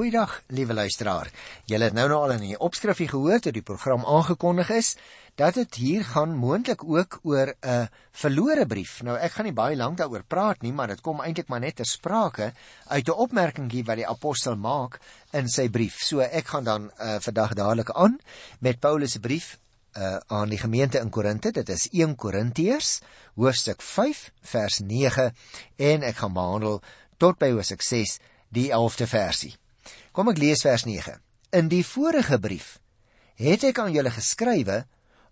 Goeiedag, liewe luisteraar. Julle het nou nou al in die opskrifie gehoor toe die program aangekondig is dat dit hier gaan moontlik ook oor 'n verlore brief. Nou ek gaan nie baie lank daaroor praat nie, maar dit kom eintlik maar net ter sprake uit 'n opmerkingie wat die apostel maak in sy brief. So ek gaan dan uh, vandag dadelik aan met Paulus se brief uh, aan die gemeente in Korinte. Dit is 1 Korintiërs hoofstuk 5 vers 9 en ek gaan behandel tot by hoofstuk 6 die 11de versie. Kom ek lees vers 9. In die vorige brief het ek aan julle geskrywe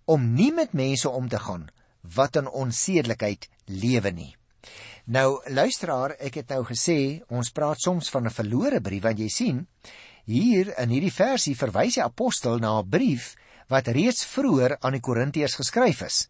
om nie met mense om te gaan wat in onsedelikheid lewe nie. Nou luisteraar, ek het nou gesê ons praat soms van 'n verlore brief want jy sien hier in hierdie versie verwys die apostel na 'n brief wat reeds vroeër aan die Korintiërs geskryf is.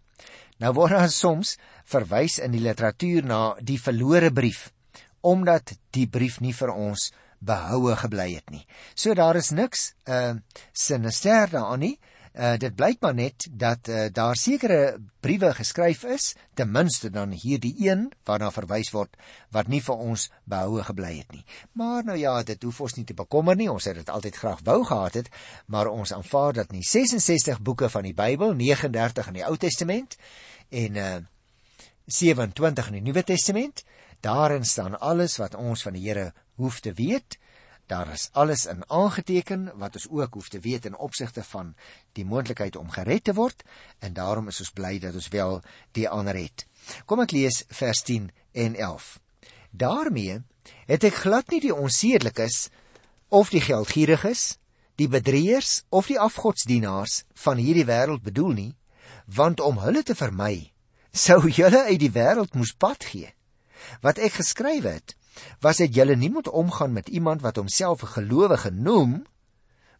Nou word daar soms verwys in die literatuur na die verlore brief omdat die brief nie vir ons behoue gebly het nie. So daar is niks uh sinister daaraan nie. Uh dit blyk maar net dat uh, daar sekere briewe geskryf is, ten minste dan hierdie een waarna verwys word wat nie vir ons behoue gebly het nie. Maar nou ja, dit hoef ons nie te bekommer nie. Ons het dit altyd graag wou gehad het, maar ons aanvaar dat nie 66 boeke van die Bybel, 39 in die Ou Testament en uh 27 in die Nuwe Testament Daarin staan alles wat ons van die Here hoef te weet. Daar is alles in aangeteken wat ons ook hoef te weet in opsigte van die moontlikheid om gered te word en daarom is ons bly dat ons wel die ander het. Kom ek lees vers 10 en 11. Daarmee het ek glad nie die onsedelikes of die geldgieriges, die bedrieërs of die afgodsdienaars van hierdie wêreld bedoel nie, want om hulle te vermy sou julle uit die wêreld moes pad gee. Wat ek geskryf het, was dat julle nie moet omgaan met iemand wat homself 'n gelowige noem,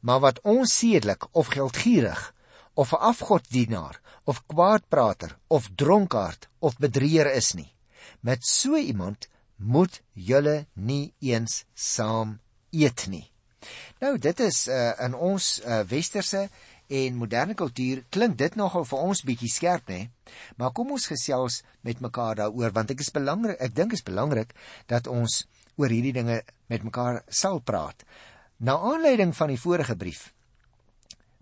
maar wat onsedelik of geldgierig of 'n afgodsdienaar of kwaadprater of dronkaard of bedrieger is nie. Met so iemand moet julle nie eens saam eet nie. Nou dit is uh, in ons uh, westerse en moderne kultuur klink dit nogal vir ons bietjie skerp nê maar kom ons gesels met mekaar daaroor want ek is belangrik ek dink is belangrik dat ons oor hierdie dinge met mekaar sal praat. Na aanleiding van die vorige brief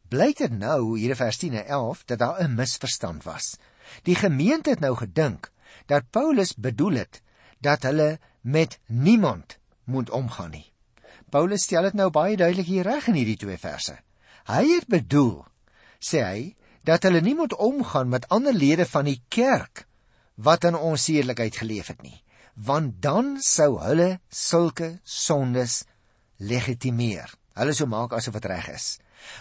blyk dit nou hier in vers 10 en 11 dat daar 'n misverstand was. Die gemeente het nou gedink dat Paulus bedoel het dat hulle met niemand moet omgaan nie. Paulus stel dit nou baie duidelik hier reg in hierdie twee verse Hy het bedoel, sê hy, dat hulle nie moet omgaan met ander lede van die kerk wat in onsedelikheid geleef het nie, want dan sou hulle sulke sondes legitimeer. Hulle sou maak asof dit reg is.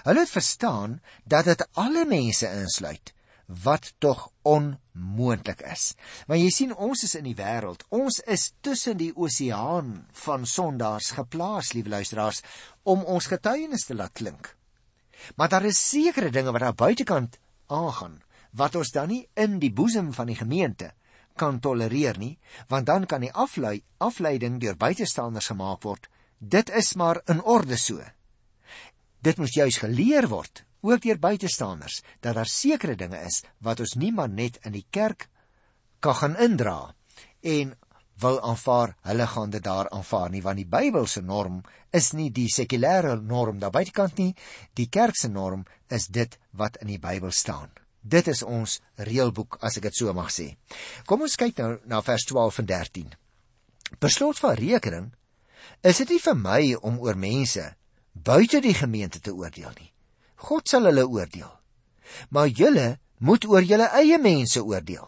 Hulle het verstaan dat dit alle mense insluit wat tog onmoontlik is. Want jy sien ons is in die wêreld. Ons is tussen die oseaan van sondaars geplaas, liewe luisteraars, om ons getuienis te laat klink. Maar daar is sekere dinge wat daar buitekant aangaan wat ons dan nie in die boesem van die gemeente kan tolereer nie, want dan kan die aflei afleiding deur buitestanders gemaak word. Dit is maar in orde so. Dit moet juis geleer word, ook deur buitestanders, dat daar sekere dinge is wat ons nie maar net in die kerk kan gaan indra en wil aanvaar, hulle gaan dit daar aanvaar nie want die Bybelse norm is nie die sekulêre norm daar buitekant nie, die kerk se norm is dit wat in die Bybel staan. Dit is ons reëlboek as ek dit so mag sê. Kom ons kyk nou na vers 12 en 13. Beslot van rekening is dit nie vir my om oor mense buite die gemeente te oordeel nie. God sal hulle oordeel. Maar julle moet oor julle eie mense oordeel.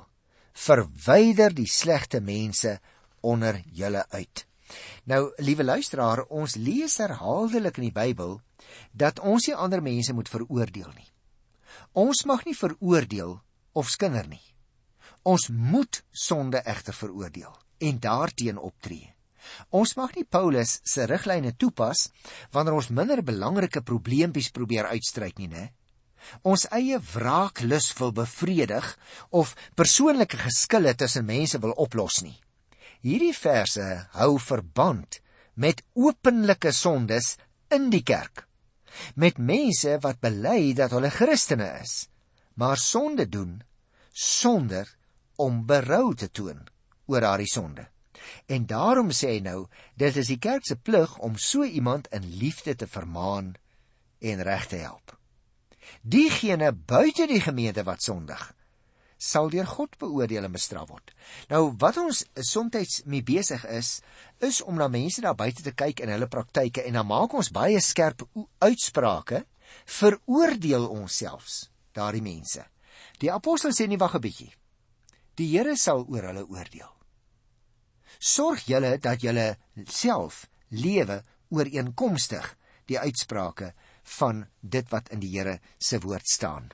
Verwyder die slegte mense onder julle uit. Nou, liewe luisteraar, ons lees herhaaldelik in die Bybel dat ons nie ander mense moet veroordeel nie. Ons mag nie veroordeel of skinder nie. Ons moet sonde egter veroordeel en daarteen optree. Ons mag nie Paulus se riglyne toepas wanneer ons minder belangrike probleempies probeer uitstryk nie, né? Ons eie wraaklus wil bevredig of persoonlike geskille tussen mense wil oplos nie. Hierdie verse hou verband met openlike sondes in die kerk. Met mense wat bely dat hulle Christene is, maar sonde doen sonder om berou te toon oor daardie sonde. En daarom sê hy nou, dit is die kerk se plig om so iemand in liefde te vermaan en reg te help. Diegene buite die gemeente wat sondig, sal deur God beoordeel en bestraf word. Nou wat ons soms mee besig is, is om na mense daar buite te kyk in hulle praktyke en dan maak ons baie skerp uitsprake, veroordeel ons selfs daardie mense. Die apostel sê nie wag 'n bietjie. Die Here sal oor hulle oordeel. Sorg julle dat julle self lewe ooreenkomstig die uitsprake van dit wat in die Here se woord staan.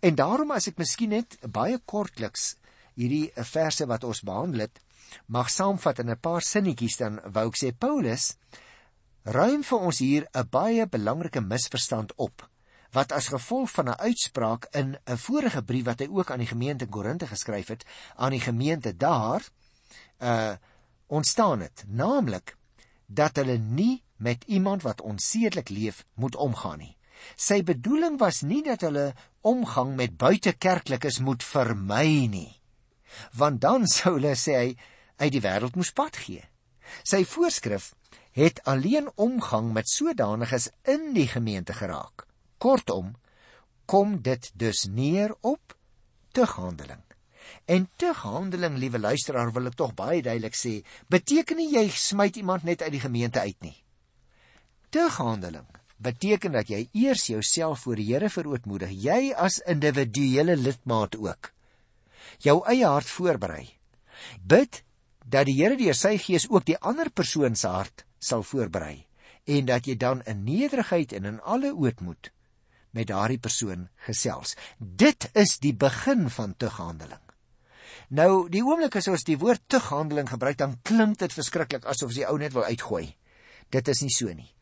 En daarom as ek miskien net baie kortliks hierdie verse wat ons behandel het, mag saamvat in 'n paar sinnetjies dan wou ek sê Paulus ruim vir ons hier 'n baie belangrike misverstand op wat as gevolg van 'n uitspraak in 'n vorige brief wat hy ook aan die gemeente in Korinte geskryf het, aan die gemeente daar uh ontstaan het, naamlik dat hulle nie met iemand wat onsedelik leef moet omgaan nie. Sy bedoeling was nie dat hulle omgang met buitekerklikes moet vermy nie. Want dan sou hulle sê hy uit die wêreld moes pad gee. Sy voorskrif het alleen omgang met sodaaniges in die gemeente geraak. Kortom, kom dit dus neer op tughandeling. En tughandeling, liewe luisteraar, wil ek tog baie duidelik sê, beteken nie jy smyt iemand net uit die gemeente uit nie tughandeling beteken dat jy eers jouself voor die Here verootmoedig, jy as individuele lidmaat ook. Jou eie hart voorberei. Bid dat die Here deur sy gees ook die ander persoon se hart sal voorberei en dat jy dan in nederigheid en in alle ootmoed met daardie persoon gesels. Dit is die begin van tughandeling. Nou, die oomblik as ons die woord tughandeling gebruik, dan klink dit verskriklik asof jy ou net wil uitgooi. Dit is nie so nie.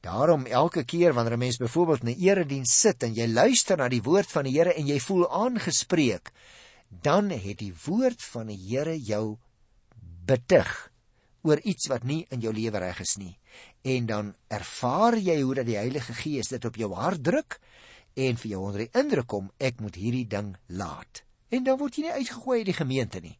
Daarom elke keer wanneer 'n mens byvoorbeeld 'n erediens sit en jy luister na die woord van die Here en jy voel aangespreek, dan het die woord van die Here jou betug oor iets wat nie in jou lewe reg is nie. En dan ervaar jy hoe dat die Heilige Gees dit op jou hart druk en vir jou onder die indruk kom, ek moet hierdie ding laat en dan word jy nie uitgegooi uit die gemeente nie.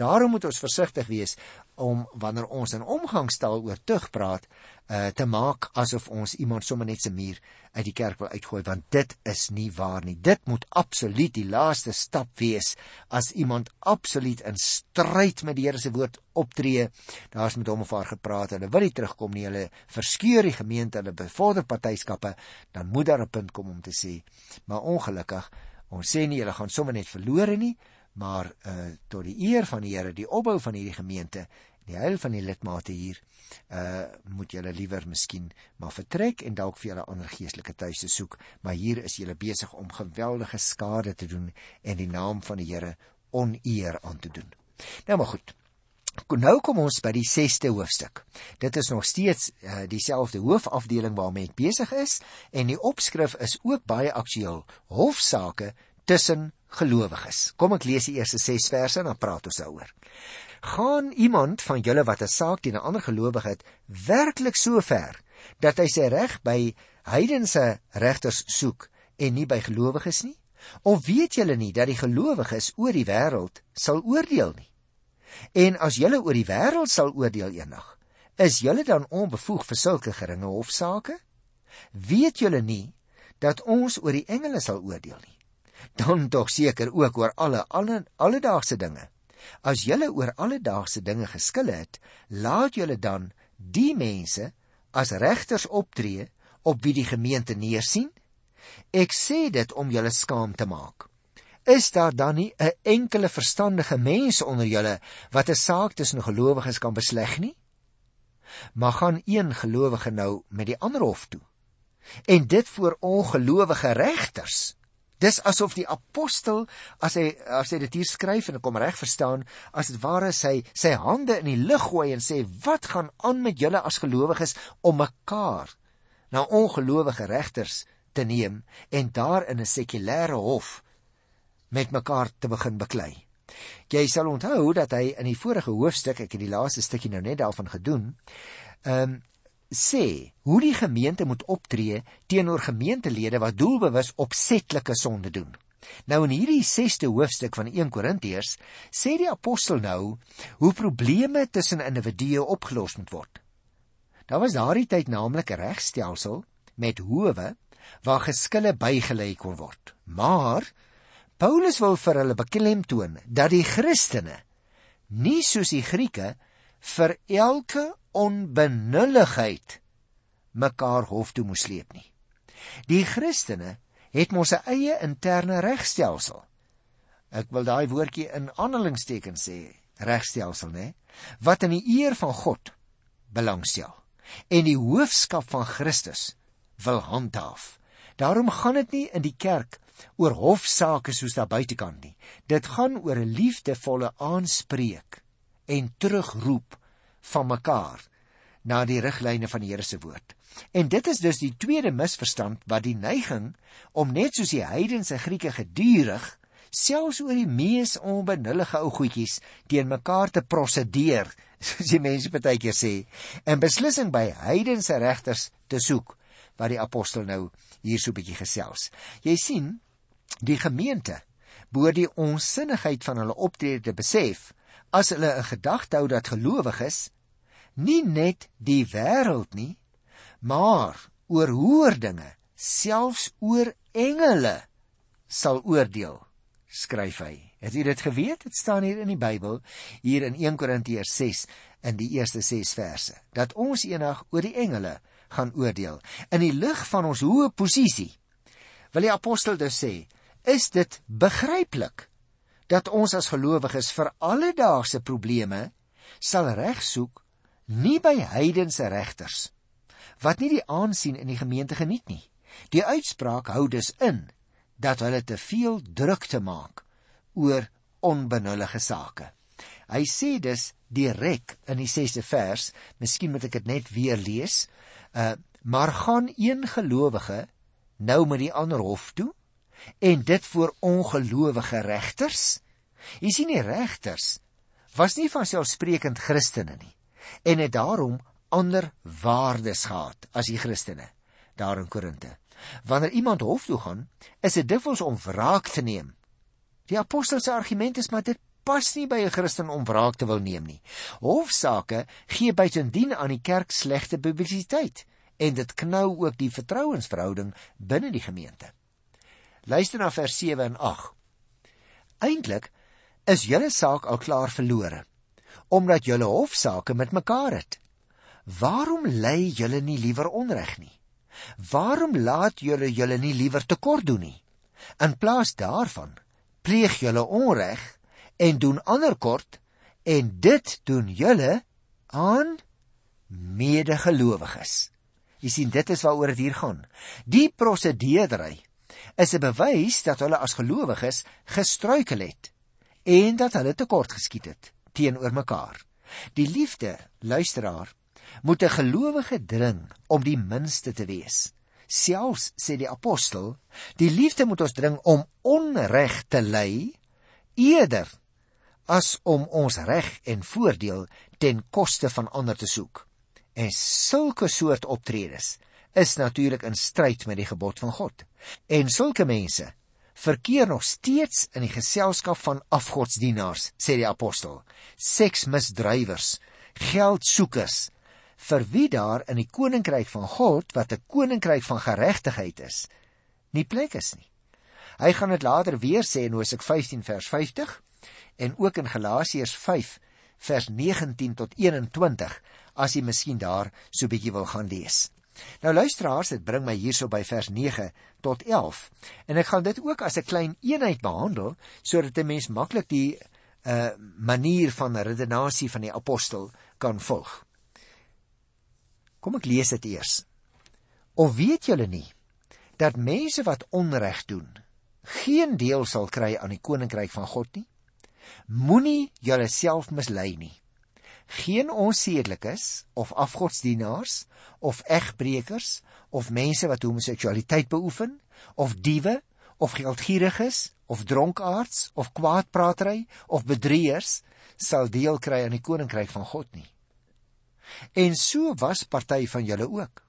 Daarom moet ons versigtig wees om wanneer ons in omgangstaal oor tug praat, uh te maak asof ons iemand sommer net se muur uit die kerk wil uitgooi want dit is nie waar nie. Dit moet absoluut die laaste stap wees as iemand absoluut in stryd met die Here se woord optree. Daar's met hom of haar gepraat hulle wil nie terugkom nie. Hulle verskeur die gemeente, hulle bevorder partyskappe, dan moet daar 'n punt kom om te sê, maar ongelukkig Ons sê nie julle gaan sommer net verlore nie, maar uh tot die eer van die Here, die opbou van hierdie gemeente, die heil van die lidmate hier, uh moet julle liewer miskien maar vertrek en dalk vir julle ander geestelike tuise soek, maar hier is julle besig om geweldige skade te doen en die naam van die Here oneer aan te doen. Nou maar goed. Nou kom ons by die 6ste hoofstuk. Dit is nog steeds uh, dieselfde hoofafdeling waarmee ek besig is en die opskrif is ook baie aktueel. Hofsaake tussen gelowiges. Kom ek lees die eerste 6 verse en dan praat ons daaroor. Gaan iemand van julle wat 'n saak teen 'n ander gelowige het, werklik so ver dat hy sy reg by heidense regters soek en nie by gelowiges nie? Of weet julle nie dat die gelowiges oor die wêreld sal oordeel nie? En as julle oor die wêreld sal oordeel eendag, is julle dan onbevoeg vir sulke geringe hofsaake? Weet julle nie dat ons oor die engele sal oordeel nie? Dan tog seker ook oor alle alle alledaagse dinge. As julle oor alledaagse dinge geskil het, laat julle dan die mense as regters optree op wie die gemeente neersien? Ek sê dit om julle skaam te maak. Is daar dan nie 'n enkele verstandige mens onder julle wat 'n saak tussen gelowiges kan besleg nie? Maar gaan een gelowige nou met die ander hof toe. En dit voor ongelowige regters. Dis asof die apostel as hy as hy dit hier skryf en ek kom reg verstaan, as dit ware sy sy hande in die lug gooi en sê wat gaan aan met julle as gelowiges om mekaar na ongelowige regters te neem en daar in 'n sekulêre hof met mekaar te begin beklei. Jy sal onthou dat hy in die vorige hoofstuk, ek het die laaste stukkie nou net daarvan gedoen, ehm um, sê hoe die gemeente moet optree teenoor gemeentelede wat doelbewus opsetlike sonde doen. Nou in hierdie 6ste hoofstuk van 1 Korintiërs sê die apostel nou hoe probleme tussen individue opgelos moet word. Daar was daardie tyd naamlik 'n regstelsel met howe waar geskille bygelê kon word. Maar Paulus wil vir hulle beklemtoon dat die Christene nie soos die Grieke vir elke onbenulligheid mekaar hof toe moes sleep nie. Die Christene het mos 'n eie interne regstelsel. Ek wil daai woordjie in aanhalingstekens sê, regstelsel, né? Wat in die eer van God belangstel en die hoofskap van Christus wil handhaaf. Daarom gaan dit nie in die kerk oor hofsaake soos daar buitekant nie. Dit gaan oor 'n liefdevolle aanspreek en terugroep van mekaar na die riglyne van die Here se woord. En dit is dus die tweede misverstand wat die neiging om net soos die heidense Grieke gedurig selfs oor die mees onbenullige ou goedjies teen mekaar te prosedeer, soos die mense baie keer sê, en beslissing by heidense regters te soek wat die apostel nou hier so bietjie gesels. Jy sien, die gemeente behoort die onsinnigheid van hulle optrede te besef as hulle 'n gedagte hou dat gelowiges nie net die wêreld nie, maar oor hoër dinge, selfs oor engele sal oordeel, skryf hy. Het u dit geweet? Dit staan hier in die Bybel, hier in 1 Korintiërs 6 in die eerste 6 verse, dat ons eendag oor die engele gaan oordeel. In die lig van ons hoë posisie wil die apostel dus sê, is dit begryplik dat ons as gelowiges vir alledaagse probleme sal regsoek nie by heidense regters wat nie die aansien in die gemeente geniet nie. Die uitspraak hou dus in dat hulle te veel druk te maak oor onbenullige sake. Hy sê dus direk in die 6de vers, miskien moet ek dit net weer lees, uh, maar gaan een gelowige nou met die ander hof toe en dit voor ongelowige regters? Jy sien die regters was nie van selfsprekend Christene nie en het daarom ander waardes gehad as die Christene daar in Korinte. Wanneer iemand hof toe gaan, is dit dikwels om wraak te neem. Die apostel se argument is maar dit pas nie by 'n Christen om wraak te wil neem nie. Hofsaake gee buitendien aan die kerk slegte publisiteit en dit knou ook die vertrouensverhouding binne die gemeente. Luister na vers 7 en 8. Eintlik is julle saak al klaar verlore omdat julle hofsaake met mekaar het. Waarom lei julle nie liewer onreg nie? Waarom laat julle julle nie liewer tekort doen nie? In plaas daarvan pleeg julle onreg en doen ander kort en dit doen julle aan medegelowiges. Jy sien dit is waaroor dit hier gaan. Die prosedeerdery is 'n bewys dat hulle as gelowiges gestruikel het en dat hulle tekort geskiet het teenoor mekaar. Die liefde, luisteraar, moet 'n gelowige dring om die minste te wees. Selfs sê die apostel, die liefde moet ons dring om onreg te ly eerder as om ons reg en voordeel ten koste van ander te soek. En sulke soort optredes is natuurlik in stryd met die gebod van God. En sulke mense verkeer nog steeds in die geselskap van afgodsdienaars, sê die apostel, seksmisdrywers, geldsoekers, vir wie daar in die koninkryk van God wat 'n koninkryk van geregtigheid is, nie plek is nie. Hy gaan dit later weer sê in Hosea 15 vers 50 en ook in Galasiërs 5 vers 19 tot 21 as jy miskien daar so bietjie wil gaan lees. Nou luisteraars, dit bring my hierso by vers 9 tot 11. En ek gaan dit ook as 'n klein eenheid behandel sodat 'n mens maklik die uh manier van redenasie van die apostel kan volg. Kom ek lees dit eers. Of weet julle nie dat mense wat onreg doen geen deel sal kry aan die koninkryk van God nie? Moenie jouself mislei nie. Geen onsedelikes of afgodsdienaars of egbreekers of mense wat homoseksualiteit beoefen of diewe of geldgieriges of dronkaards of kwaadpratery of bedrieërs sal deel kry aan die koninkryk van God nie. En so was party van julle ook.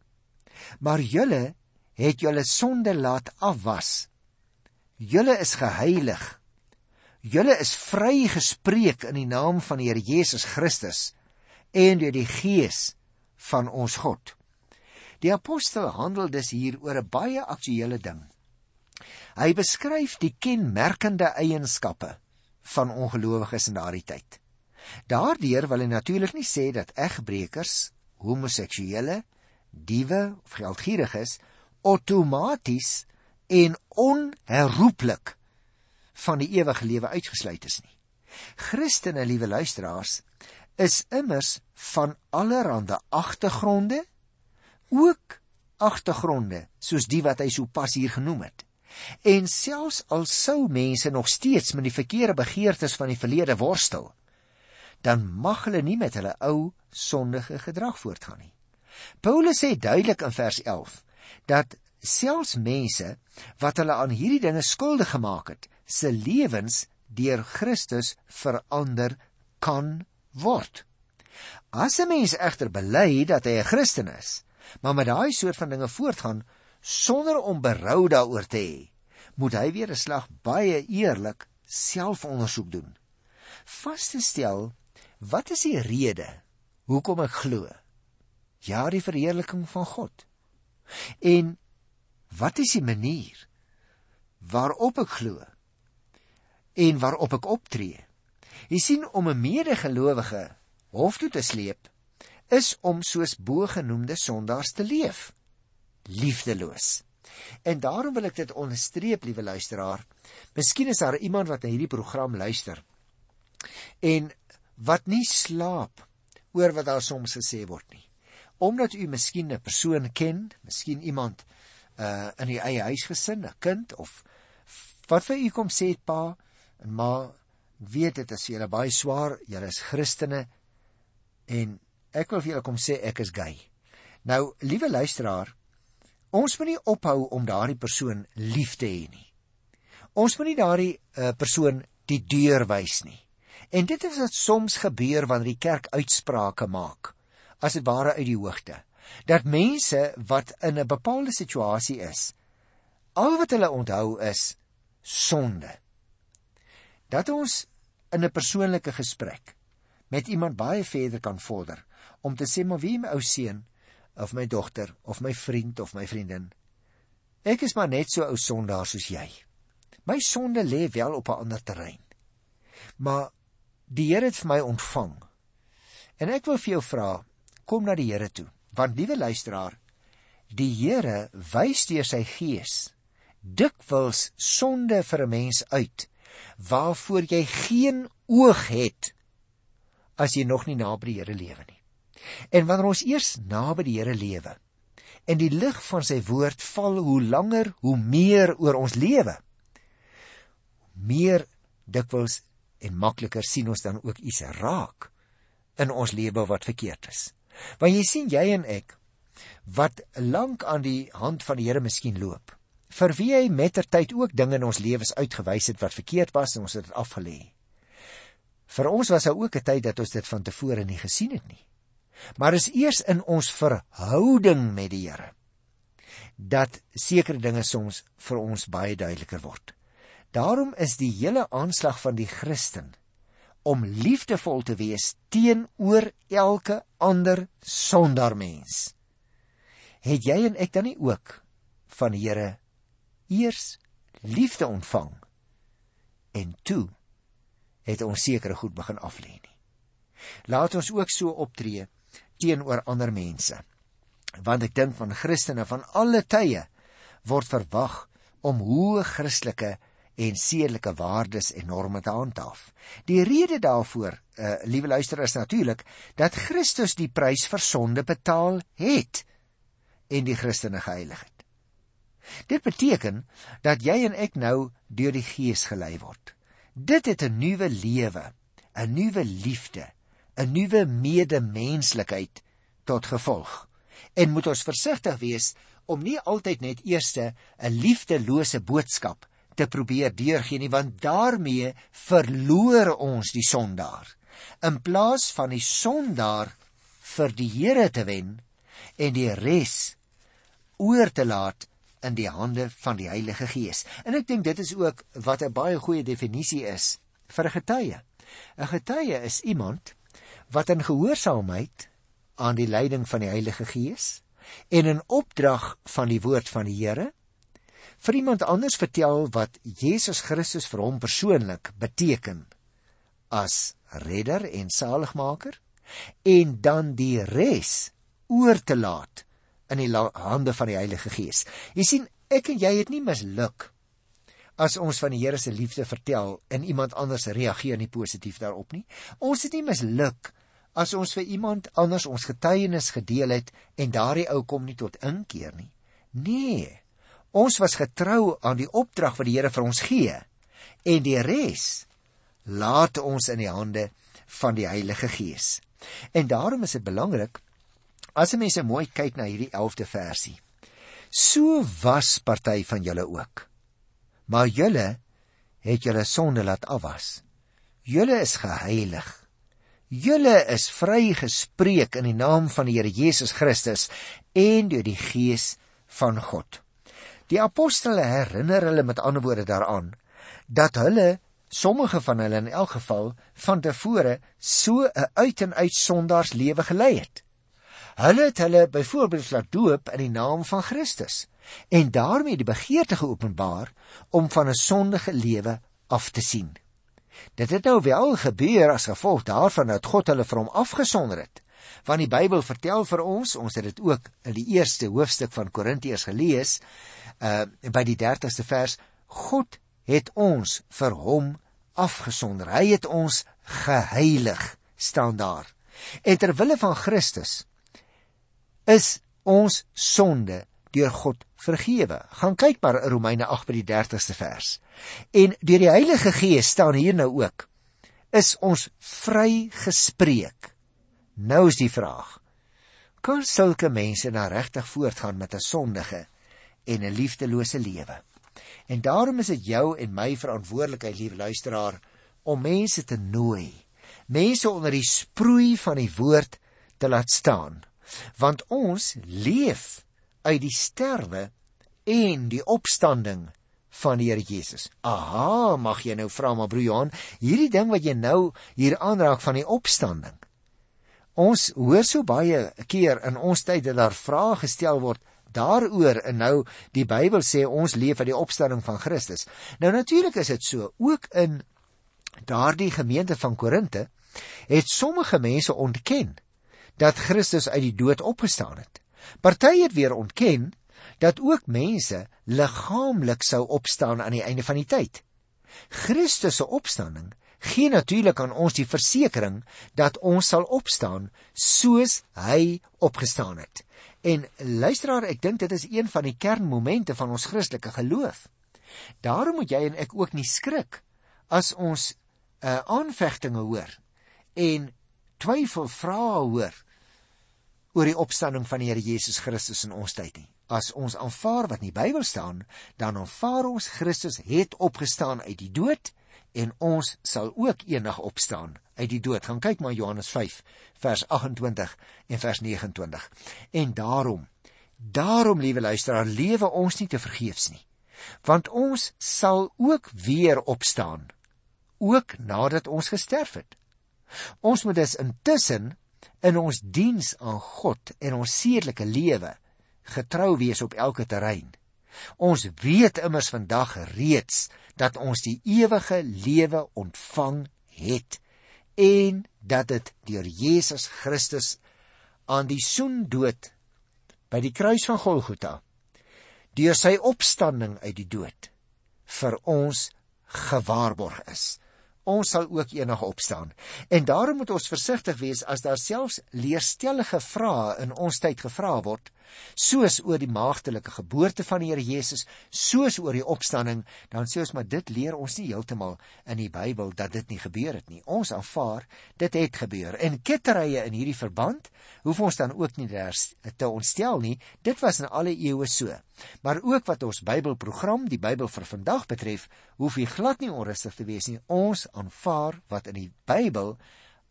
Maar julle het julle sonde laat afwas julle is geheilig. Julle is vrygespreek in die naam van die Here Jesus Christus en deur die Gees van ons God. Die apostel handel dus hier oor 'n baie aktuële ding. Hy beskryf die kenmerkende eienskappe van ongelowiges in daardie tyd. Daardeur wil hy natuurlik nie sê dat egbreekers, homoseksuele, diewe of geldgieriges outomaties en onherroepelik van die ewige lewe uitgesluit is nie. Christene, liewe luisteraars, is immers van allerlei agtergronde, ook agtergronde soos die wat hy sopas hier genoem het. En selfs al sou mense nog steeds met die verkeerde begeertes van die verlede worstel, dan mag hulle nie met hulle ou sondige gedrag voortgaan nie. Paulus sê duidelik in vers 11 dat selfs mense wat hulle aan hierdie dinge skuldig gemaak het, se lewens deur Christus verander kan word. As 'n mens egter bely dat hy 'n Christen is, maar met daai soort van dinge voortgaan sonder om berou daaroor te hê, moet hy weer 'n slag baie eerlik selfondersoek doen. Vas te stel, wat is die rede hoekom ek glo? Ja, die verheerliking van God. En wat is die manier waarop ek glo? En waarop ek optree? Jy sien om 'n medegelowige hof toe te sleep is om soos bo genoemde sondaars te leef. Liefdeloos. En daarom wil ek dit onderstreep, liewe luisteraar. Miskien is daar iemand wat na hierdie program luister en wat nie slaap oor wat daar soms gesê word nie. Omdat u miskien 'n persoon ken, miskien iemand uh in die eie huisgesin, 'n kind of wat vir u kom sê pa en ma, weet dit is julle baie swaar, julle is Christene en ek wil vir julle kom sê ek is gay. Nou, liewe luisteraar, ons moet nie ophou om daardie persoon lief te hê nie. Ons moet nie daardie uh, persoon die deur wys nie. En dit is wat soms gebeur wanneer die kerk uitsprake maak, as dit ware uit die hoogte, dat mense wat in 'n bepaalde situasie is, al wat hulle onthou is sonde. Dat ons in 'n persoonlike gesprek met iemand baie verder kan vorder om te sê maar wie my ou seun of my dogter of my vriend of my vriendin? Ek is maar net so ou sondaar soos jy. My sonde lê wel op 'n ander terrein maar die Here het vir my ontvang. En ek wil vir jou vra kom na die Here toe want liewe luisteraar die Here wys deur sy gees dikwels sonde vir 'n mens uit waarvoor jy geen oog het as jy nog nie naby die Here lewe nie. En wanneer ons eers naby die Here lewe en die lig van sy woord val hoe langer hoe meer oor ons lewe, meer dikwels en makliker sien ons dan ook iets raak in ons lewe wat verkeerd is. Want jy sien jy en ek wat lank aan die hand van die Here miskien loop. Vir wie hy mettertyd ook dinge in ons lewens uitgewys het wat verkeerd was en ons het dit afgelê. Vir ons was daar ook 'n tyd dat ons dit van tevore nie gesien het nie. Maar is eers in ons verhouding met die Here dat sekere dinge soms vir ons baie duideliker word. Daarom is die hele aanslag van die Christen om liefdevol te wees teenoor elke ander sondaar mens. Het jy en ek dan nie ook van die Here eers liefde ontvang en toe het ons sekere goed begin aflê nie. Laat ons ook so optree teenoor ander mense. Want ek dink van Christene van alle tye word verwag om hoë Christelike en sedelike waardes en norme te handhaaf. Die rede daarvoor, uh, liewe luisteraars, natuurlik dat Christus die prys vir sonde betaal het en die Christene geheilig het. Dit beteken dat jy en ek nou deur die Gees gelei word. Dit het 'n nuwe lewe, 'n nuwe liefde, 'n nuwe medemenslikheid tot gevolg. En moet ons versigtig wees om nie altyd net eerste 'n liefdelose boodskap te probeer deurgee nie, want daarmee verloor ons die sondaar. In plaas van die sondaar vir die Here te wen en die res oor te laat in die hande van die Heilige Gees. En ek dink dit is ook wat 'n baie goeie definisie is vir 'n getuie. 'n Getuie is iemand wat in gehoorsaamheid aan die leiding van die Heilige Gees en in opdrag van die woord van die Here vir iemand anders vertel wat Jesus Christus vir hom persoonlik beteken as redder en saligmaker en dan die res oor te laat in die hande van die Heilige Gees. Jy sien, ek en jy het nie misluk as ons van die Here se liefde vertel en iemand anders reageer nie positief daarop nie. Ons het nie misluk as ons vir iemand anders ons getuienis gedeel het en daardie ou kom nie tot inkeer nie. Nee. Ons was getrou aan die opdrag wat die Here vir ons gee en die res laat ons in die hande van die Heilige Gees. En daarom is dit belangrik as jy mense mooi kyk na hierdie 11de versie. So was party van julle ook. Maar julle het julle sonde laat afwas. Julle is geheilig. Julle is vrygespreek in die naam van die Here Jesus Christus en deur die Gees van God. Die apostole herinner hulle met ander woorde daaraan dat hulle sommige van hulle in elk geval van tevore so 'n uit en uit sondaars lewe gelei het. Hulle het hulle byvoorbeeld laat doop in die naam van Christus en daarmee die begeerte geopenbaar om van 'n sondige lewe af te sien. Dit het nou wel gebeur as gevolg daarvan dat God hulle van hom afgesonder het. Want die Bybel vertel vir ons, ons het dit ook in die eerste hoofstuk van Korintiërs gelees, uh by die 30ste vers, God het ons vir hom afgesonder. Hy het ons geheilig staan daar. En ter wille van Christus is ons sonde deur God vergewe. Gaan kyk maar Romeine 8 by die 30ste vers. En deur die Heilige Gees staan hier nou ook is ons vrygespreek. Nou is die vraag: Kan sulke mense nou regtig voortgaan met 'n sondige en 'n liefdelose lewe? En daarom is dit jou en my verantwoordelikheid, liewe luisteraar, om mense te nooi. Mense onder die sproei van die woord te laat staan. Want ons leef uit die sterwe en die opstanding van die Here Jesus. Aha, mag jy nou vra maar broer Johan, hierdie ding wat jy nou hier aanraak van die opstanding. Ons hoor so baie keer in ons tyd dat daar vrae gestel word daaroor en nou die Bybel sê ons leef uit die opstanding van Christus. Nou natuurlik is dit so. Ook in daardie gemeente van Korinte het sommige mense ontken dat Christus uit die dood opgestaan het. Party het weer ontken dat ook mense liggaamlik sou opstaan aan die einde van die tyd. Christus se opstanding gee natuurlik aan ons die versekering dat ons sal opstaan soos hy opgestaan het. En luisteraar, ek dink dit is een van die kernmomente van ons Christelike geloof. Daarom moet jy en ek ook nie skrik as ons uh, aanvegtinge hoor en twyfel vrae hoor oor die opstanding van die Here Jesus Christus in ons tyd nie. As ons aanvaar wat in die Bybel staan, dan aanvaar ons Christus het opgestaan uit die dood en ons sal ook eendag opstaan uit die dood. Gaan kyk maar Johannes 5 vers 28 en vers 29. En daarom, daarom liewe luisteraar, lewe ons nie te vergeefs nie. Want ons sal ook weer opstaan, ook nadat ons gesterf het. Ons moet dus intussen in ons diens aan God en ons sedelike lewe getrou wees op elke terrein. Ons weet immers vandag reeds dat ons die ewige lewe ontvang het en dat dit deur Jesus Christus aan die soendood by die kruis van Golgotha deur sy opstanding uit die dood vir ons gewaarborg is ons sal ook eendag opstaan. En daarom moet ons versigtig wees as daar selfs leerstellige vrae in ons tyd gevra word, soos oor die maagtelike geboorte van die Here Jesus, soos oor die opstanding, dan sê ons maar dit leer ons nie heeltemal in die Bybel dat dit nie gebeur het nie. Ons aanvaar dit het gebeur. En ketterye in hierdie verband hoef ons dan ook nie te ontstel nie. Dit was in alle eeue so. Maar ook wat ons Bybelprogram, die Bybel vir vandag betref, hoef jy glad nie onrustig te wees nie. Ons aanvaar wat in die Bybel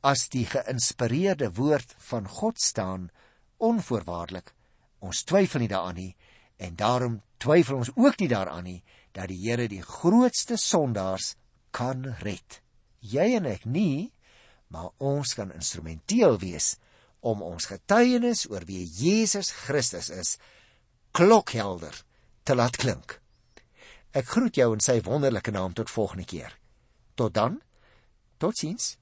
as die geïnspireerde woord van God staan onvoorwaardelik. Ons twyfel nie daaraan nie En daarom twyfel ons ook nie daaraan nie dat die Here die grootste sondaars kan red. Jy en ek nie, maar ons kan instrumenteel wees om ons getuienis oor wie Jesus Christus is klokhelder te laat klink. Ek groet jou in sy wonderlike naam tot volgende keer. Tot dan. Totsiens.